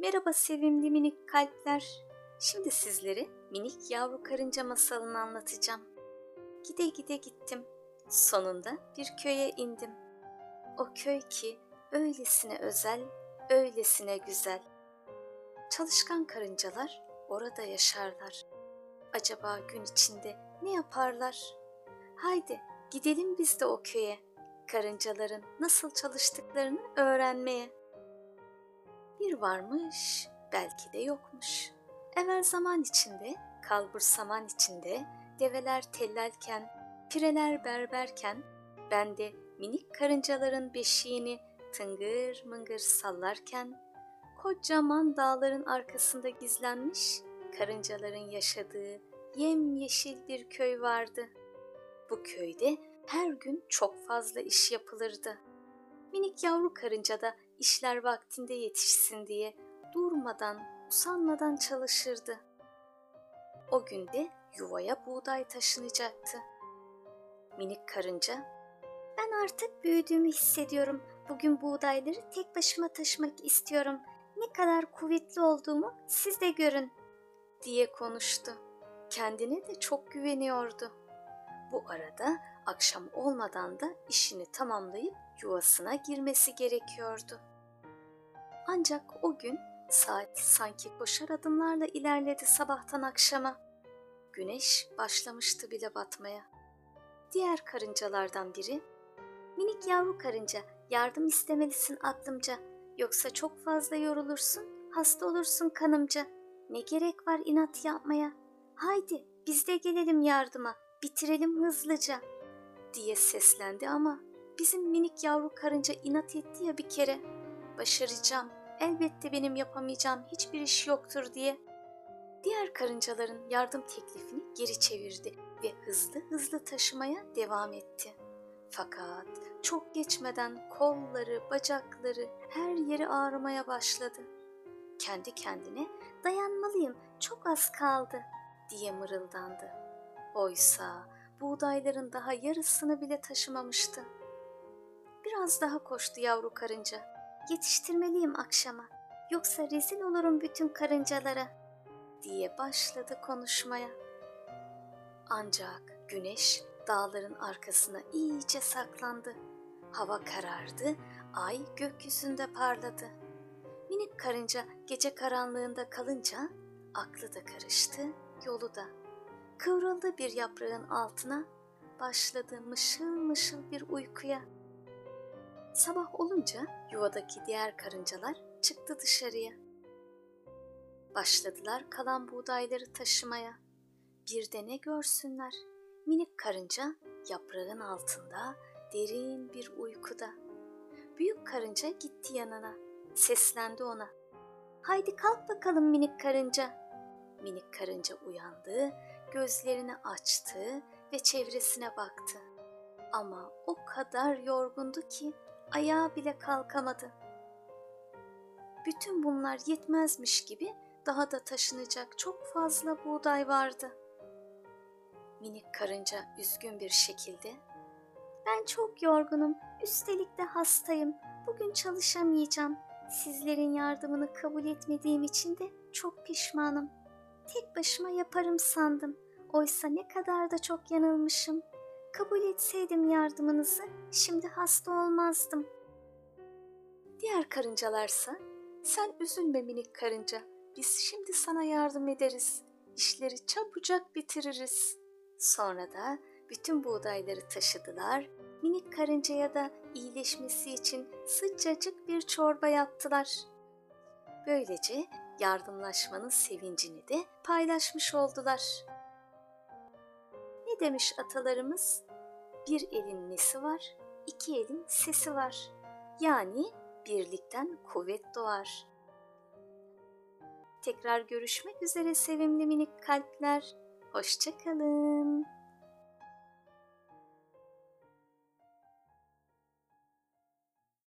Merhaba sevimli minik kalpler. Şimdi sizlere minik yavru karınca masalını anlatacağım. Gide gide gittim. Sonunda bir köye indim. O köy ki öylesine özel, öylesine güzel. Çalışkan karıncalar orada yaşarlar. Acaba gün içinde ne yaparlar? Haydi gidelim biz de o köye. Karıncaların nasıl çalıştıklarını öğrenmeye. Bir varmış, belki de yokmuş. Evvel zaman içinde, kalbur saman içinde, develer tellerken, pireler berberken, ben de minik karıncaların beşiğini tıngır mıngır sallarken, kocaman dağların arkasında gizlenmiş, karıncaların yaşadığı yemyeşil bir köy vardı. Bu köyde her gün çok fazla iş yapılırdı. Minik yavru karınca da işler vaktinde yetişsin diye durmadan, usanmadan çalışırdı. O günde yuvaya buğday taşınacaktı. Minik karınca, "Ben artık büyüdüğümü hissediyorum. Bugün buğdayları tek başıma taşımak istiyorum. Ne kadar kuvvetli olduğumu siz de görün." diye konuştu. Kendine de çok güveniyordu. Bu arada akşam olmadan da işini tamamlayıp yuvasına girmesi gerekiyordu. Ancak o gün saat sanki koşar adımlarla ilerledi sabahtan akşama. Güneş başlamıştı bile batmaya. Diğer karıncalardan biri, ''Minik yavru karınca, yardım istemelisin aklımca. Yoksa çok fazla yorulursun, hasta olursun kanımca. Ne gerek var inat yapmaya? Haydi biz de gelelim yardıma, bitirelim hızlıca.'' diye seslendi ama bizim minik yavru karınca inat etti ya bir kere. Başaracağım, elbette benim yapamayacağım hiçbir iş yoktur diye. Diğer karıncaların yardım teklifini geri çevirdi ve hızlı hızlı taşımaya devam etti. Fakat çok geçmeden kolları, bacakları, her yeri ağrımaya başladı. Kendi kendine dayanmalıyım, çok az kaldı diye mırıldandı. Oysa buğdayların daha yarısını bile taşımamıştı. Biraz daha koştu yavru karınca. Yetiştirmeliyim akşama. Yoksa rezil olurum bütün karıncalara diye başladı konuşmaya. Ancak güneş dağların arkasına iyice saklandı. Hava karardı, ay gökyüzünde parladı. Minik karınca gece karanlığında kalınca aklı da karıştı, yolu da. Kıvrıldı bir yaprağın altına, başladı mışıl mışıl bir uykuya. Sabah olunca yuvadaki diğer karıncalar çıktı dışarıya. Başladılar kalan buğdayları taşımaya. Bir de ne görsünler? Minik karınca yaprağın altında derin bir uykuda. Büyük karınca gitti yanına. Seslendi ona. Haydi kalk bakalım minik karınca. Minik karınca uyandı, gözlerini açtı ve çevresine baktı. Ama o kadar yorgundu ki ayağa bile kalkamadı. Bütün bunlar yetmezmiş gibi daha da taşınacak çok fazla buğday vardı. Minik karınca üzgün bir şekilde "Ben çok yorgunum, üstelik de hastayım. Bugün çalışamayacağım. Sizlerin yardımını kabul etmediğim için de çok pişmanım. Tek başıma yaparım sandım. Oysa ne kadar da çok yanılmışım. Kabul etseydim yardımınızı şimdi hasta olmazdım." Diğer karıncalarsa sen üzülme minik karınca. Biz şimdi sana yardım ederiz. İşleri çabucak bitiririz. Sonra da bütün buğdayları taşıdılar. Minik karıncaya da iyileşmesi için sıcacık bir çorba yaptılar. Böylece yardımlaşmanın sevincini de paylaşmış oldular. Demiş atalarımız? Bir elin nesi var, iki elin sesi var. Yani birlikten kuvvet doğar. Tekrar görüşmek üzere sevimli minik kalpler. Hoşçakalın.